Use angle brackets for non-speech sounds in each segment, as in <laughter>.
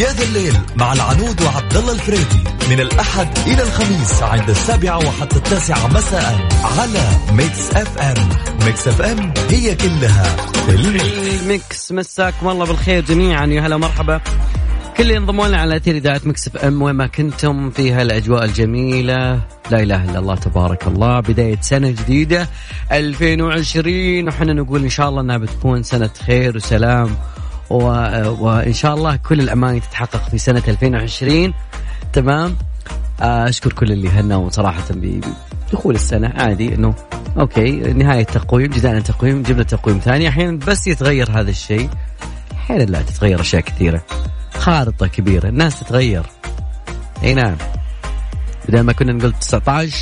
يا ذا الليل مع العنود وعبد الله الفريدي من الأحد إلى الخميس عند السابعة وحتى التاسعة مساء على Mix FM Mix FM هي كلها في ال mix. مساكم الله بالخير جميعا. يا هلا مرحبا كل اللي انضموا لنا على أثير إذاعة Mix FM وين ما كنتم في هالاجواء الجميلة. لا إله إلا الله تبارك الله. بداية سنة جديدة 2020 وحنا نقول إن شاء الله إنها بتكون سنة خير وسلام و... وإن شاء الله كل الأماني تتحقق في سنة 2020 تمام؟ أشكر كل اللي هنوا صراحة بدخول السنة عادي إنه أوكي نهاية تقويم جدعنا تقويم جبنا تقويم ثاني. أحيانا بس يتغير هذا الشيء. أحيانا لا تتغير أشياء كثيرة. خارطة كبيرة. الناس تتغير. أي نعم. بدل ما كنا نقول 19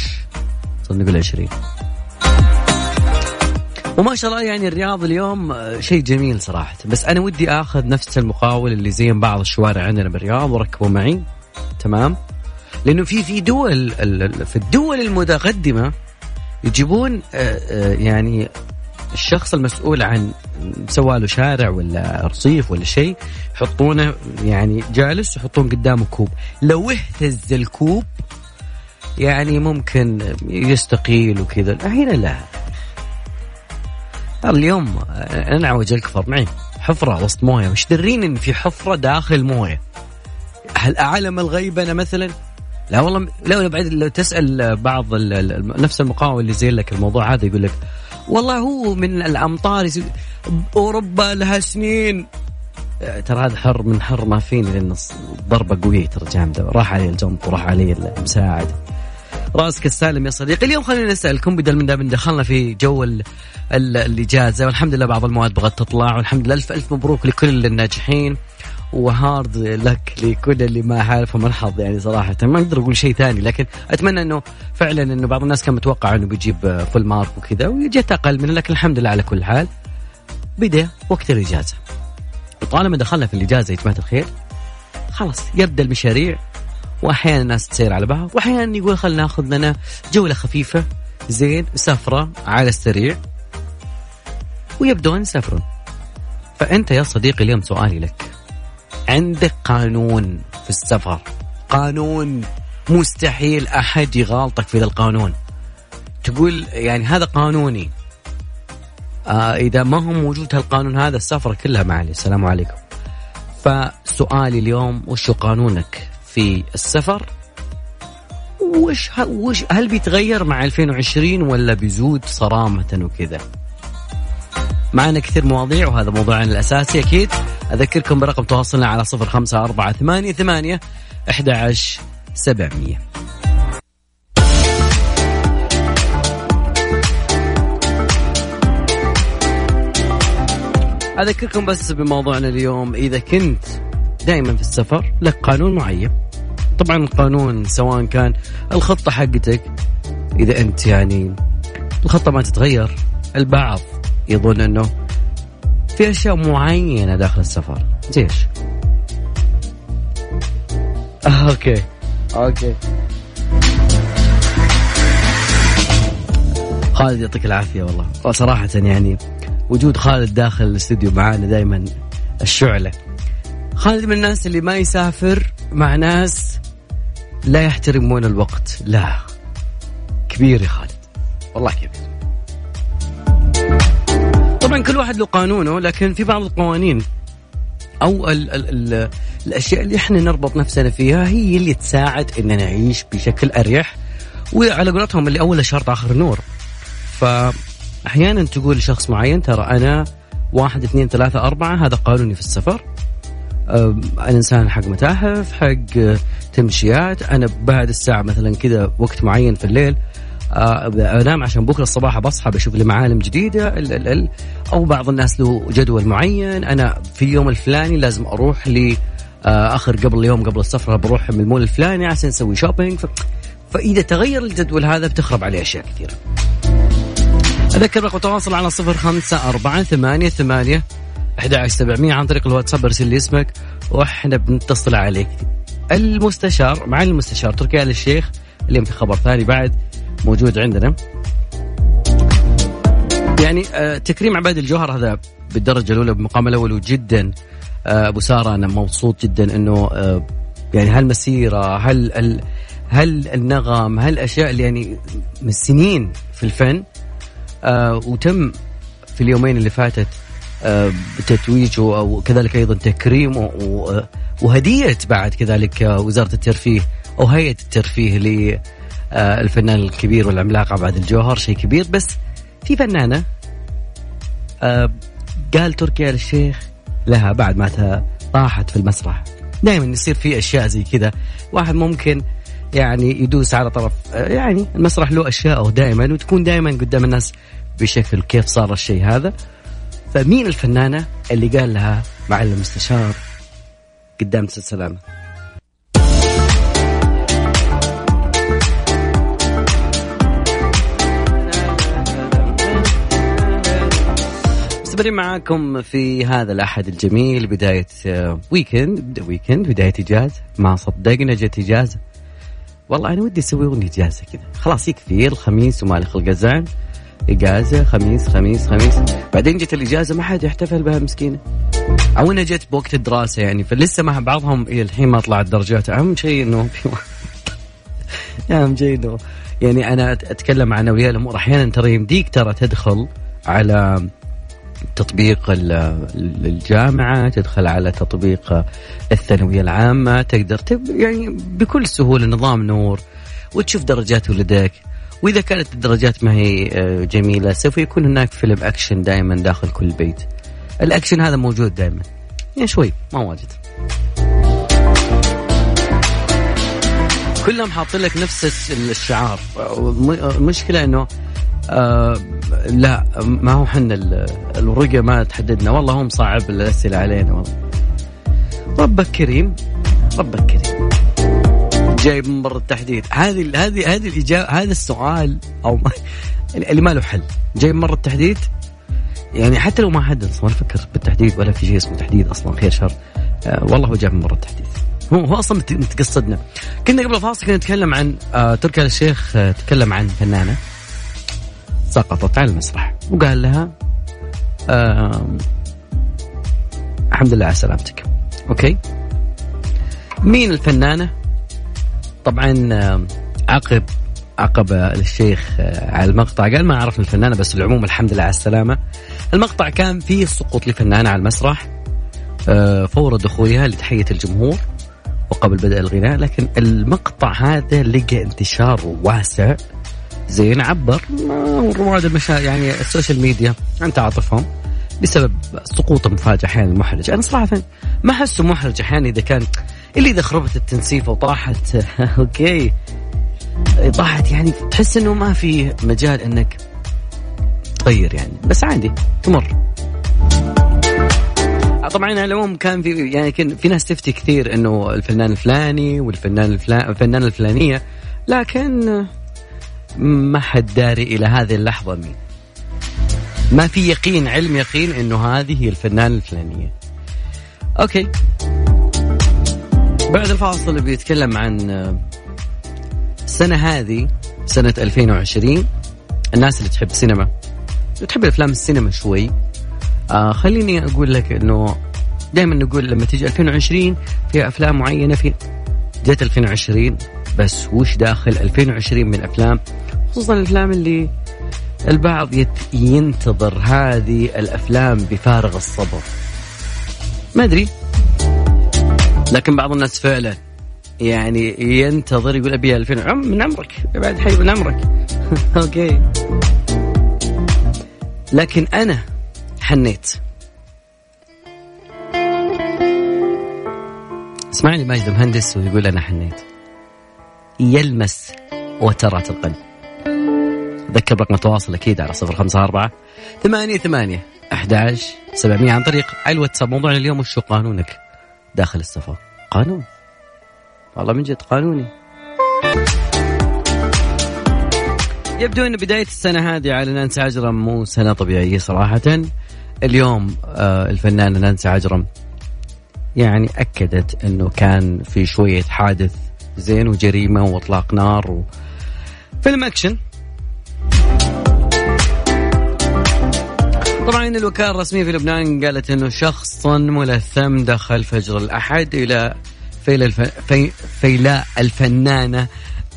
صرنا نقول 20 وما شاء الله يعني الرياض اليوم شيء جميل صراحة. بس أنا ودي آخذ نفس المقاول اللي زين بعض الشوارع عندنا بالرياض وركبوا معي. تمام؟ لأنه في في دول في الدول المتقدمة يجيبون يعني الشخص المسؤول عن سوى له شارع ولا رصيف ولا شيء يحطونه يعني جالس يحطون قدامه كوب. لو اهتز الكوب يعني ممكن يستقيل وكذا. هنا لا. اليوم أنا عوج الكفر. معي حفرة وسط موية. وش درين إن في حفرة داخل موية؟ هل أعلم الغيبنه مثلا؟ لا والله لا بعد لو تسأل بعض نفس المقاول اللي زي لك الموضوع هذا يقول لك والله هو من الأمطار أوروبا لها سنين. ترى هذا حر من حر ما فيني لأن ضربة قوية ترى جامده راح علي الجنط وراح علي المساعد. راسك السالم يا صديقي. اليوم خلينا نسألكم بدل من دام دخلنا في جو الإجازة والحمد لله بعض المواد بغت تطلع والحمد لله ألف ألف مبروك لكل الناجحين. و hard luck لكل اللي ما حالفهم الحظ يعني صراحة. ما أقدر أقول شيء ثاني لكن أتمنى إنه فعلا إنه بعض الناس كان متوقع إنه بيجيب full mark وكذا وجت أقل منه لكن الحمد لله على كل حال بدأ وقت الإجازة. وطالما دخلنا في الإجازة يا جماعة الخير خلاص يبدا المشاريع واحيانا الناس تسير على بعض واحيانا يقول خلينا ناخذ لنا جولة خفيفة زين سفرة على السريع ويبدون يسافرون. فأنت يا صديقي اليوم سؤالي لك. عندك قانون في السفر. قانون مستحيل أحد يغالطك في ذا القانون. تقول يعني هذا قانوني. آه إذا ما هو موجود هالقانون هذا السفره كلها معلي. السلام عليكم. فسؤالي اليوم وش قانونك في السفر؟ وش وش هل بيتغير مع 2020 ولا بيزود صرامة وكذا؟ معنا كثير مواضيع وهذا موضوعنا الأساسي أكيد. أذكركم برقم تواصلنا على صفر خمسة أربعة ثمانية ثمانية أحد سبعمية. أذكركم بس بموضوعنا اليوم إذا كنت دائما في السفر لك قانون معين. طبعا القانون سواء كان الخطة حقتك إذا أنت يعني الخطة ما تتغير البعض يظن إنه في أشياء معينة داخل السفر. زي إيش؟ آه okay. okay. خالد يعطيك العافية والله. وصراحه يعني وجود خالد داخل الاستوديو معانا دائما الشعلة. خالد من الناس اللي ما يسافر مع ناس لا يحترمون الوقت. لا. كبير يا خالد. والله كبير. طبعا كل واحد له قانونه لكن في بعض القوانين أو ال ال ال الأشياء اللي إحنا نربط نفسنا فيها هي اللي تساعد ان نعيش بشكل أريح وعلى قولتهم اللي أول شرط آخر نور. فاحيانا تقول لشخص معين ترى أنا واحد اثنين ثلاثة أربعة هذا قانوني في السفر. الإنسان حق متاحف حق تمشيات أنا بعد الساعة مثلا كذا وقت معين في الليل انام عشان بكرة الصباح بصحى بشوف لي معالم جديدة ال ال ال أو بعض الناس له جدول معين أنا في اليوم الفلاني لازم أروح ل آخر قبل اليوم قبل السفره بروح من المول الفلاني عشان أسوي شوبينج ف... فإذا تغير الجدول هذا بتخرب عليه أشياء كثيرة. أذكر رقم التواصل على صفر خمسة أربعة ثمانية ثمانية أحد سبعمية عن طريق الواتساب ارسل لي اسمك وإحنا بنتصل عليك. المستشار مع المستشار تركي آل الشيخ اليوم في خبر ثاني بعد موجود عندنا. يعني آه تكريم عباد الجوهر هذا بالدرجة الأولى بالمقام الأول وجدا آه، أبو سارة أنا مبسوط جدا إنه آه، يعني هالمسيرة هل ال هل النغم هل الاشياء اللي يعني من سنين في الفن وتم في اليومين اللي فاتت تتويجه أو كذلك أيضا تكريمه وهدية بعد كذلك وزارة الترفيه أو هيئة الترفيه للفنان الكبير والعملاق عبد الجوهر شيء كبير. بس في فنانة آه قال تركي آل الشيخ لها بعد ما طاحت في المسرح. دائما يصير في أشياء زي كذا. واحد ممكن يعني يدوس على طرف يعني المسرح له أشياء دائما وتكون دائما قدام الناس بشكل كيف صار الشيء هذا. فمين الفنانة اللي قال لها معلم المستشار قدام السلامه مستمرين معاكم في هذا الأحد الجميل بداية ويكند ويكند بداية إجازة ما صدقنا جت إجازة والله أنا ودي أسوي أغنية إجازة كذا. خلاص يكفي الخميس ومالي خلق الزعل. إجازة خميس خميس خميس. بعدين جت الإجازة ما حد يحتفل بها مسكينة. أو أنها جت بوقت الدراسة يعني فلسه مع بعضهم إلى الحين ما طلعت درجات. أهم شيء إنه في <laughs> أهم شيء إنه يعني أنا أتكلم عن أولياء الأمور. أحيانا ترى يمديك ترى تدخل على تطبيق الجامعة تدخل على تطبيق الثانوية العامة تقدر يعني بكل سهولة نظام نور وتشوف درجات ولدك. وإذا كانت الدرجات ما هي آه، جميلة سوف يكون هناك فيلم أكشن دائما داخل كل بيت. الأكشن هذا موجود دائما. يعني شوي ما واجد. كلهم حاطين لك نفس الشعار. المشكلة إنه آه لا ما هو حنا الرقى ما تحددنا. والله هو مصعب الأسئلة علينا والله. ربك كريم ربك كريم. جايب من برا التحديد هذه هذه هذه الاجابه هذا السؤال أو ما اللي ما له حل. جايب من برا التحديد يعني حتى لو ما حد أصلا فكر بالتحديد ولا في شيء اسمه تحديد أصلا خير شر. آه والله هو جاب من برا التحديد هو هو أصلا متقصدنا كنا قبل الفاصل كنا نتكلم عن آه تركي الشيخ آه تكلم عن فنانة سقطت على المسرح وقال لها الحمد لله على سلامتك. okay؟ مين الفنانة؟ طبعا عقب عقب الشيخ آه، على المقطع. قال ما عرفنا الفنانة بس العموم الحمد لله على السلامة. المقطع كان فيه سقوط لفنانة على المسرح فور دخولها لتحية الجمهور. وقبل بدء الغناء لكن المقطع هذا لقى انتشار واسع. زين عبر. رواد المشا يعني ال social media عن تعاطفهم بسبب سقوط مفاجئ أحيانا محرج أنا صراحة ما أحسه محرج أحيانا إذا كان اللي إذا خربت التنسيفه وطاحت <laughs> okay. طاحت يعني تحس إنه ما في مجال إنك تغير يعني. بس عادي تمر. طبعا على العموم كان في يعني كان في ناس تفتي كثير إنه الفنان الفلاني والفنان الفلان الفنانة الفلانية لكن ما حد داري إلى هذه اللحظة مين. ما في يقين علم يقين إنه هذه هي الفنانة الفلانية. أوكي. بعد الفاصل بيتكلم عن السنة هذه سنة 2020 الناس اللي تحب السينما وتحب الافلام السينما شوي آه خليني أقول لك إنه دائما نقول لما تيجي 2020 في أفلام معينة في جت 2020 بس وش داخل 2020 من افلام خصوصا الأفلام اللي البعض ينتظر هذه الأفلام بفارغ الصبر. ما أدري. لكن بعض الناس فعلا يعني ينتظر يقول أبي 2000 عم من عمرك بعد حي من عمرك. <laughs> أوكي. لكن أنا حنيت. اسمعني ماجد مهندس ويقول أنا حنيت. يلمس وترات القلب. ذكر رقم التواصل أكيد على صفر خمسة أربعة ثمانية ثمانية أحد سبعمية عن طريق الواتساب. موضوعنا اليوم وشو قانونك؟ داخل السفر. قانون. والله من جد قانوني. يبدو أن بداية السنة هذه على نانسي عجرم مو سنة طبيعية صراحة. اليوم آه الفنانة نانسي عجرم يعني أكدت أنه كان في شوية حادث زين وجريمة وإطلاق نار و... فيلم أكشن. طبعا الوكالة الرسمية في لبنان قالت إنه شخص ملثم دخل فجر الأحد إلى فيلا الف... في... فيلاء الفنانة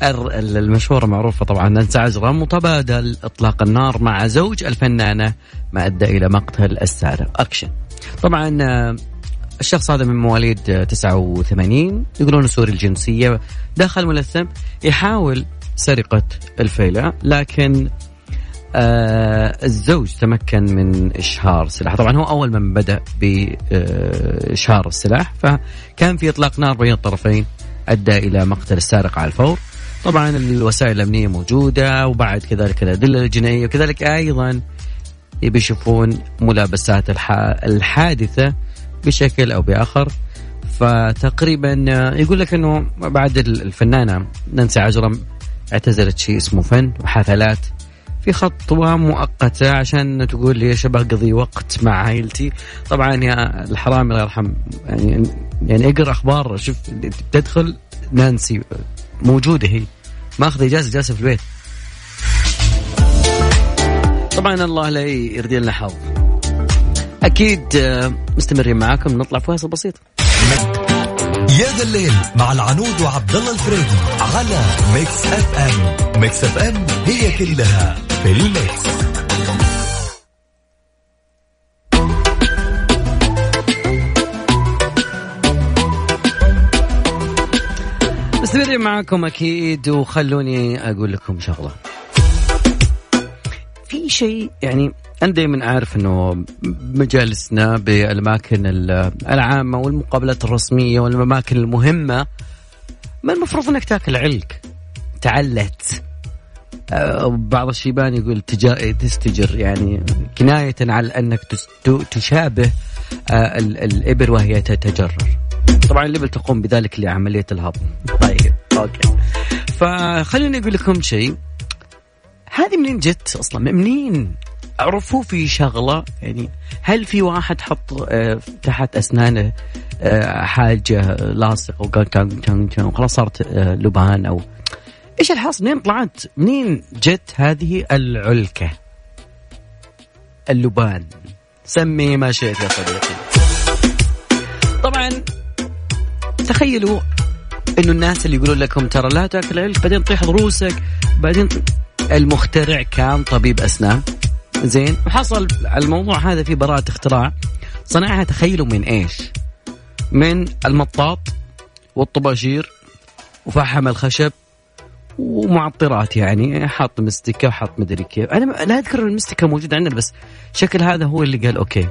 المشهورة معروفة طبعا نانسي عجرم وتبادل إطلاق النار مع زوج الفنانة ما أدى إلى مقتل السارق أكشن. طبعا آه، الشخص هذا من مواليد 89 يقولون سوري الجنسية دخل ملثم يحاول سرقة الفيلة لكن آه الزوج تمكن من إشهار السلاح. طبعا هو أول من بدأ بإشهار السلاح فكان في إطلاق نار بين الطرفين أدى إلى مقتل السارق على الفور. طبعا الوسائل الأمنية موجودة وبعد كذلك الأدلة الجنائية وكذلك أيضا بيشوفون ملابسات الحادثة بشكل أو بآخر. فتقريبا يقول لك إنه بعد الفنانة نانسي عجرم اعتزلت شيء اسمه فن وحفلات في خطوة مؤقتة عشان تقول لي إيش بقضي وقت مع عائلتي. طبعا يا الحرام الله يرحم يعني يعني أقرأ أخبار شوف تدخل نانسي موجودة هي. ماخذة إجازة جالسة في البيت. طبعا الله لا يرضي لنا حظ. أكيد آه، مستمرين معاكم. نطلع فاصل بسيط. يا ذا الليل مع العنود وعبد الله الفريدي على Mix FM Mix FM هي كلها في الميكس. مستمرين معاكم أكيد وخلوني أقول لكم شغلة. في شيء يعني أنا دائما أعرف إنه مجالسنا بالأماكن العامة والمقابلات الرسمية والأماكن المهمة ما المفروض إنك تاكل علك تعلت. آه، بعض الشيبان يقول تستجر يعني كناية على أنك تشابه آه، الإبر وهي تتجرر. طبعا الإبل تقوم بذلك لعملية الهضم. طيب أوكي. فخليني أقول لكم شيء. هذه منين جت أصلا؟ منين؟ عرفوا في شغلة؟ يعني هل في واحد حط آه، تحت أسنانه حاجة لاصقة وخلاص صارت لبان أو إيش الحاصل منين طلعت؟ منين جت هذه العلكة؟ اللبان. سمي ما شئت يا صديقي. تخيلوا إنه الناس اللي يقولون لكم ترى لا تأكل علك بعدين تطيح ضروسك بعدين المخترع كان طبيب أسنان. زين؟ وحصل الموضوع هذا في براءة اختراع. صنعها تخيلوا من إيش؟ من المطاط والطباشير وفحم الخشب ومعطرات يعني حاط مستكة وحط مدري كيف. أنا لا أذكر المستكة موجودة عندنا بس شكل هذا هو اللي قال أوكي.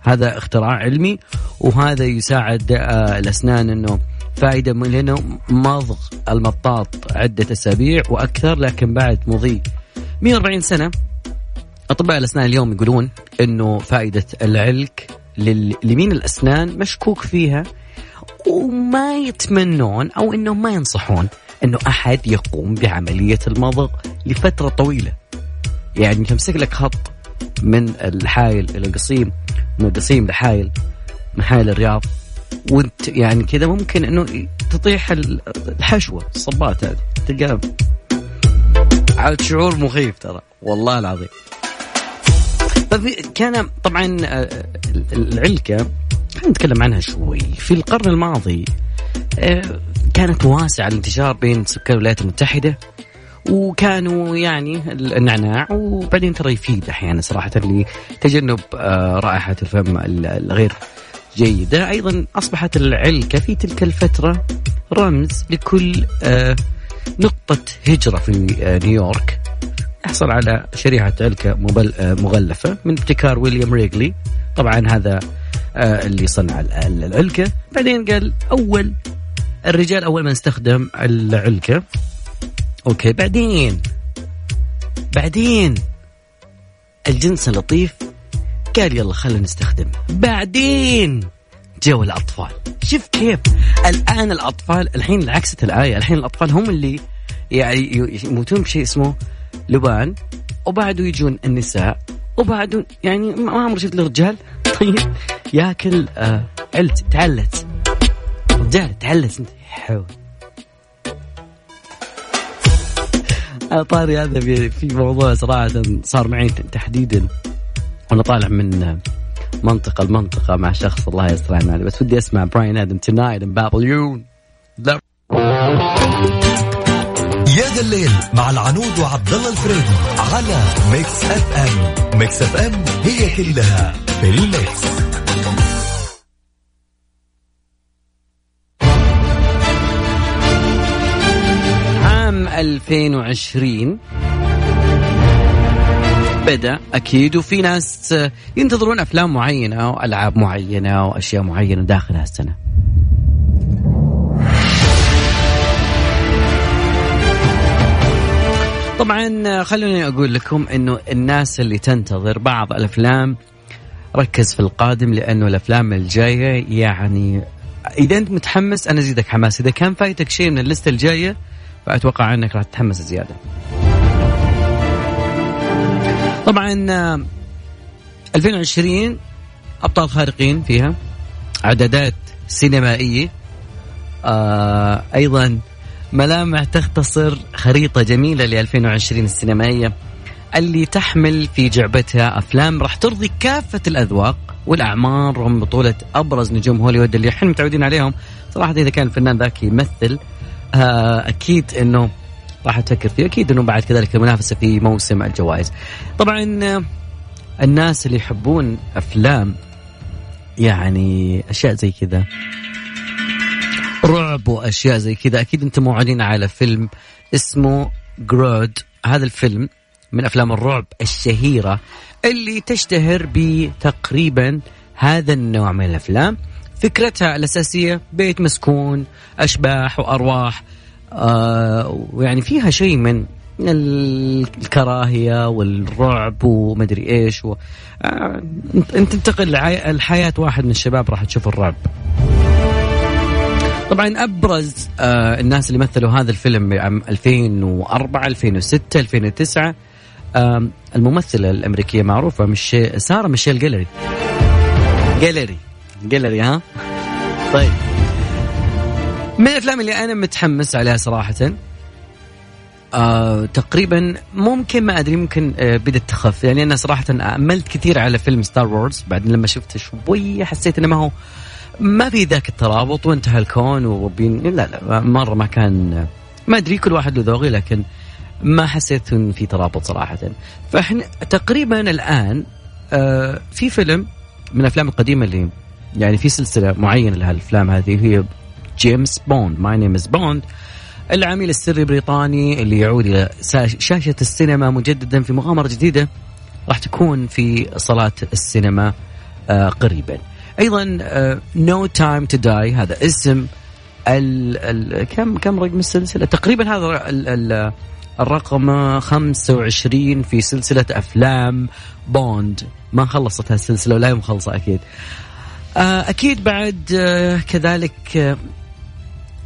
هذا اختراع علمي وهذا يساعد آه الأسنان إنه فائده من لأنه مضغ المطاط عدة أسابيع وأكثر لكن بعد مضي 140 سنة. أطباء الأسنان اليوم يقولون إنه فائده العلك لمين الأسنان مشكوك فيها وما يتمنون أو انهم ما ينصحون إنه أحد يقوم بعملية المضغ لفترة طويلة. يعني تمسك لك خط من الحايل إلى القصيم من القصيم لحايل من حايل الرياض. وانت يعني كذا ممكن إنه تطيح الحشوة الصبات هذه تلقى عاد شعور مخيف ترى والله العظيم. كان طبعا آه، العلكة خلينا نتكلم عنها شوي. في القرن الماضي آه، كانت واسعة الانتشار بين سكان الولايات المتحدة. وكانوا يعني النعناع. وبعدين ترى يفيد أحيانا صراحة لتجنب آه، رائحة الفم الغير جيدة. أيضا أصبحت العلكة في تلك الفترة رمز لكل آه، نقطة هجرة في آه، نيويورك. يحصل على شريحة علكة مغلفة من ابتكار ويليام ريغلي. طبعا هذا اللي صنع العلكة. بعدين قال أول الرجال أول ما استخدم العلكة. أوكي بعدين بعدين الجنس اللطيف قال يلا خلينا نستخدم بعدين جو الأطفال. شوف كيف الآن الأطفال الحين عكست الايه الحين الأطفال هم اللي يعني يموتون بشيء اسمه لبان وبعده يجون النساء وبعده يعني ما عمري شفت الرجال؟ طيب ياكل آه علت تعلت. رجال تعلت انت حول. طاري هذا في, موضوع صراحة صار معي تحديدا. وأنا طالع من منطقة لمنطقة مع شخص الله يستر عليه. بس ودي أسمع Bryan Adams Tonight in Babylon لا. يا ذا الليل مع العنود وعبد الله الفريدي على Mix FM Mix FM هي كلها في ال mix. عام 2020 بدا أكيد وفي ناس ينتظرون أفلام معينة والعاب معينة واشياء معينة داخل هالسنة. طبعا خلوني أقول لكم إنه الناس اللي تنتظر بعض الأفلام ركز في القادم لأنه الأفلام الجاية يعني إذا أنت متحمس أنا أزيدك حماس إذا كان فايتك شيء من اللسته الجاية فأتوقع إنك راح تتحمس زيادة. طبعا 2020 أبطال خارقين فيها اعدادات سينمائية. آه أيضا ملامح تختصر خريطة جميلة ل 2020 السينمائية اللي تحمل في جعبتها أفلام راح ترضي كافة الأذواق والأعمار ومن بطولة أبرز نجوم هوليوود اللي إحنا متعودين عليهم. صراحة إذا كان الفنان ذاك يمثل آه أكيد أنه راح تفكر فيه. أكيد أنه بعد كذلك المنافسة في موسم الجوائز. طبعا آه، الناس اللي يحبون أفلام يعني أشياء زي كذا. رعب وأشياء زي كذا. أكيد أنتم موعدين على فيلم اسمه جرود هذا الفيلم من أفلام الرعب الشهيرة اللي تشتهر بتقريبا هذا النوع من الأفلام. فكرتها الاساسيه بيت مسكون أشباح وأرواح آه ويعني فيها شيء من الكراهية والرعب ومدري إيش و... آه انت تنتقل لحياة واحد من الشباب راح تشوف الرعب. طبعا أبرز آه الناس اللي مثلوا هذا الفيلم بعام 2004 2006 2009 آه الممثلة الأمريكية معروفة مش سارة ميشيل جاليري جاليري جاليري ها؟ طيب. من الأفلام اللي أنا متحمس عليها صراحة آه تقريبا ممكن ما أدري ممكن آه بدت تخف. يعني أنا صراحة أملت كثير على فيلم Star Wars بعد لما شفته شوي حسيت إنه ما هو ما في ذاك الترابط وانتهى الكون وبين لا لا مرة ما كان ما أدري كل واحد له ذوقه لكن ما حسيت إن في ترابط صراحة. فإحنا تقريبا الآن آه في فيلم من الأفلام القديمة اللي يعني في سلسلة معينة لهالأفلام هذه هي جيمس بوند. My name is Bond العميل السري البريطاني اللي يعود إلى شاشة السينما مجددا في مغامرة جديدة راح تكون في صالات السينما آه قريبا. أيضا No Time to Die هذا اسم ال ال كم كم رقم السلسلة؟ تقريبا هذا ال ال الرقم 25 في سلسلة أفلام بوند ما خلصت هالسلسلة ولا هي مخلصه أكيد. أكيد بعد آه، كذلك آه،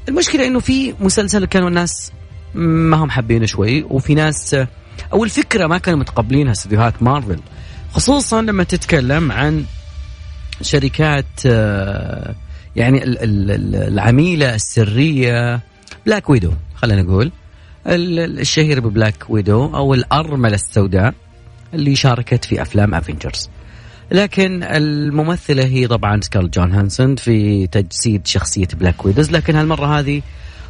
المشكلة إنه في مسلسل كانوا الناس ما هم حابينه شوي وفي ناس أو الفكرة ما كانوا متقبلينها استديوهات مارفل. خصوصا لما تتكلم عن شركات آه، يعني العميلة السرية Black Widow خلينا نقول. الشهير ب Black Widow أو الأرملة السوداء اللي شاركت في أفلام Avengers لكن الممثلة هي طبعا سكارليت جوهانسون في تجسيد شخصية Black Widow لكن هالمرة هذه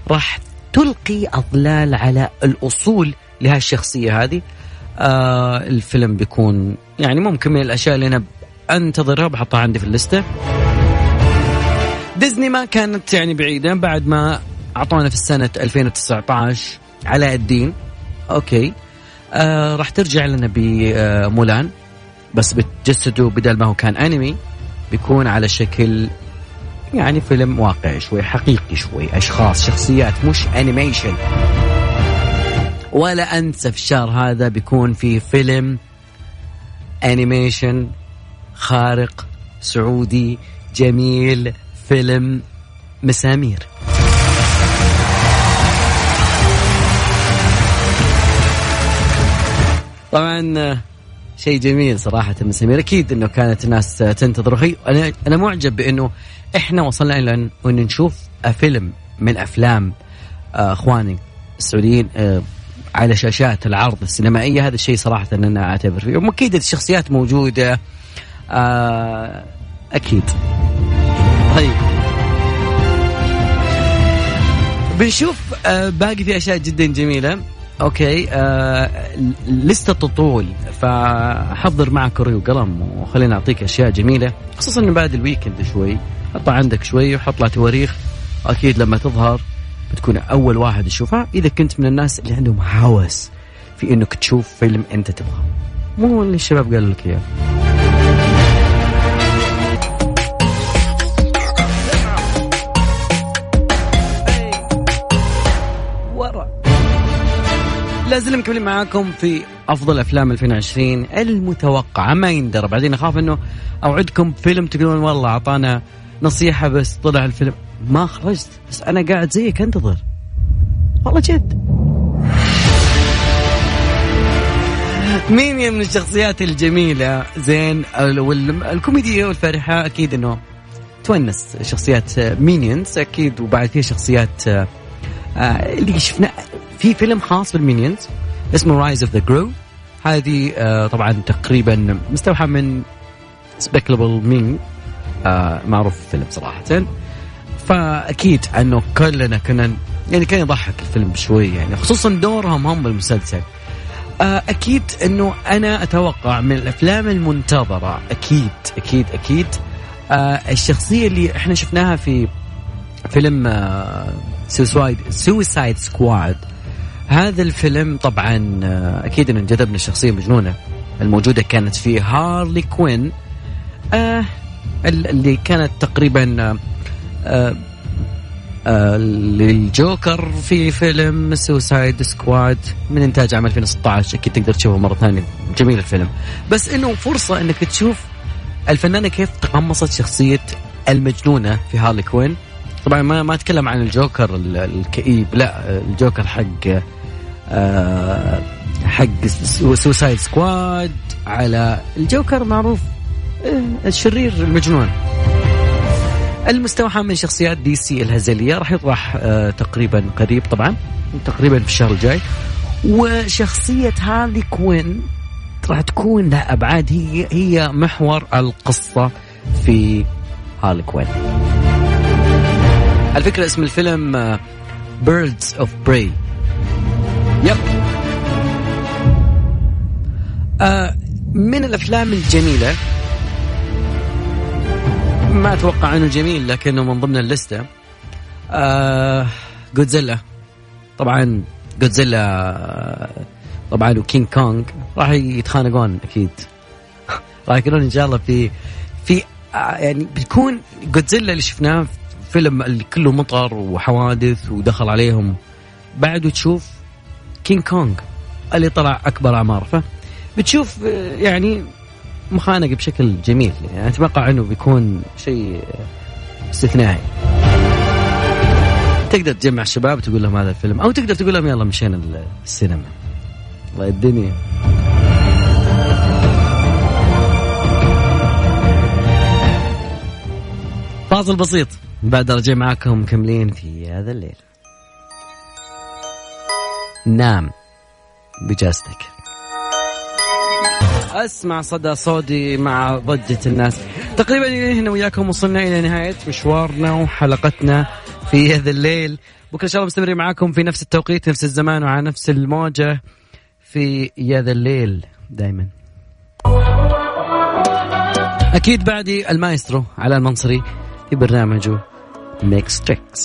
راح تلقي اظلال على الأصول لهالشخصية هذه. آه الفيلم بيكون يعني ممكن من الأشياء اللي أنا انتظرها بحطها عندي في ال list. ديزني ما كانت يعني بعيدة بعد ما أعطونا في السنة 2019 علاء الدين. أوكي. آه راح ترجع لنا بمولان. بس بتجسده بدل ما هو كان انمي بيكون على شكل يعني فيلم واقعي شوي حقيقي شوي أشخاص شخصيات مش animation ولا أنسى في الشهر هذا بيكون في فيلم انيميشن خارق سعودي جميل فيلم مسامير. طبعا شيء جميل صراحة مسامير أكيد أنه كانت الناس تنتظر. أنا أنا معجب بأنه إحنا وصلنا إلى أن نشوف فيلم من أفلام آه، أخواني السعوديين آه، على شاشات العرض السينمائية. هذا الشيء صراحة ان أنا أعتبر فيه. وأكيد الشخصيات موجودة آه أكيد. طيب. بنشوف باقي في أشياء جدا جميلة. أوكي آه لسه تطول فحضر معك كري وقلم وخلينا أعطيك أشياء جميلة خصوصا انه بعد الويكند شوي حط عندك شوي وحط لها تواريخ أكيد لما تظهر بتكون أول واحد تشوفها إذا كنت من الناس اللي عندهم هوس في إنك تشوف فيلم أنت تبغاه. مو اللي الشباب قالوا لك إياه. لازلنا مكملين معاكم في أفضل أفلام 2020 المتوقعة. ما يندرى بعدين أخاف إنه أوعدكم فيلم تقولون والله أعطانا نصيحة بس طلع الفيلم. ما خرجت. بس أنا قاعد زيك أنتظر. والله جد. من من الشخصيات الجميلة؟ زين والكوميديا والفرحة أكيد إنه تونس شخصيات Minions أكيد وبعد فيها شخصيات آه، اللي شفنا في فيلم خاص بال Minions اسمه Rise of Gru هذه آه طبعا تقريبا مستوحى من Despicable Me آه معروف الفيلم صراحة. فأكيد أنه كلنا كنا يعني كان يضحك الفيلم بشوي يعني خصوصا دورهم هم بالمسلسل. آه أكيد أنه أنا أتوقع من الأفلام المنتظرة أكيد أكيد أكيد آه الشخصية اللي إحنا شفناها في فيلم Suicide Suicide Squad هذا الفيلم طبعا آه، أكيد انه انجذبنا الشخصية المجنونه الموجودة كانت في هارلي كوين آه اللي كانت تقريبا آه آه للجوكر في فيلم Suicide Squad من إنتاج عام 2016 أكيد تقدر تشوفه مرة ثانية. جميل الفيلم. بس إنه فرصة إنك تشوف الفنانة كيف تقمصت شخصية المجنونة في هارلي كوين. طبعا ما ما أتكلم عن الجوكر الكئيب لا الجوكر حق آه، حق Suicide Squad على الجوكر معروف آه، الشرير المجنون المستوحى من شخصيات دي سي الهزلية راح يطرح آه، تقريبا قريب طبعا تقريبا في الشهر الجاي. وشخصية هارلي كوين راح تكون لها أبعاد هي هي محور القصة في هارلي كوين. الفكرة اسم الفيلم Birds of Prey. آه من الأفلام الجميلة ما أتوقع إنه جميل لكنه من ضمن ال list آه جودزيلا طبعا جودزيلا طبعا وكينج كونغ راح يتخانقون أكيد. <laughs> راح يكونون إن شاء الله في في آه يعني بتكون جودزيلا اللي شفناه فيلم اللي كله مطر وحوادث ودخل عليهم. بعده تشوف كينج كونغ اللي طلع أكبر أعمار. بتشوف يعني مخانق بشكل جميل. يعني أتوقع إنه بيكون شيء استثنائي. تقدر تجمع الشباب وتقول لهم هذا الفيلم أو تقدر تقول لهم يلا مشينا السينما. الله الدنيا فاصل بسيط. بعد رجع معاكم مكملين في هذا الليل. نام بجاستك. أسمع صدى صوتي مع ضجة الناس. تقريبا هنا وياكم وصلنا إلى نهاية مشوارنا وحلقتنا في هذا الليل. بكرة إن شاء الله مستمرين معاكم في نفس التوقيت نفس الزمان وعلى نفس الموجة في هذا الليل دائما أكيد بعدي المايسترو علي المنصري في برنامجه. Mix Tricks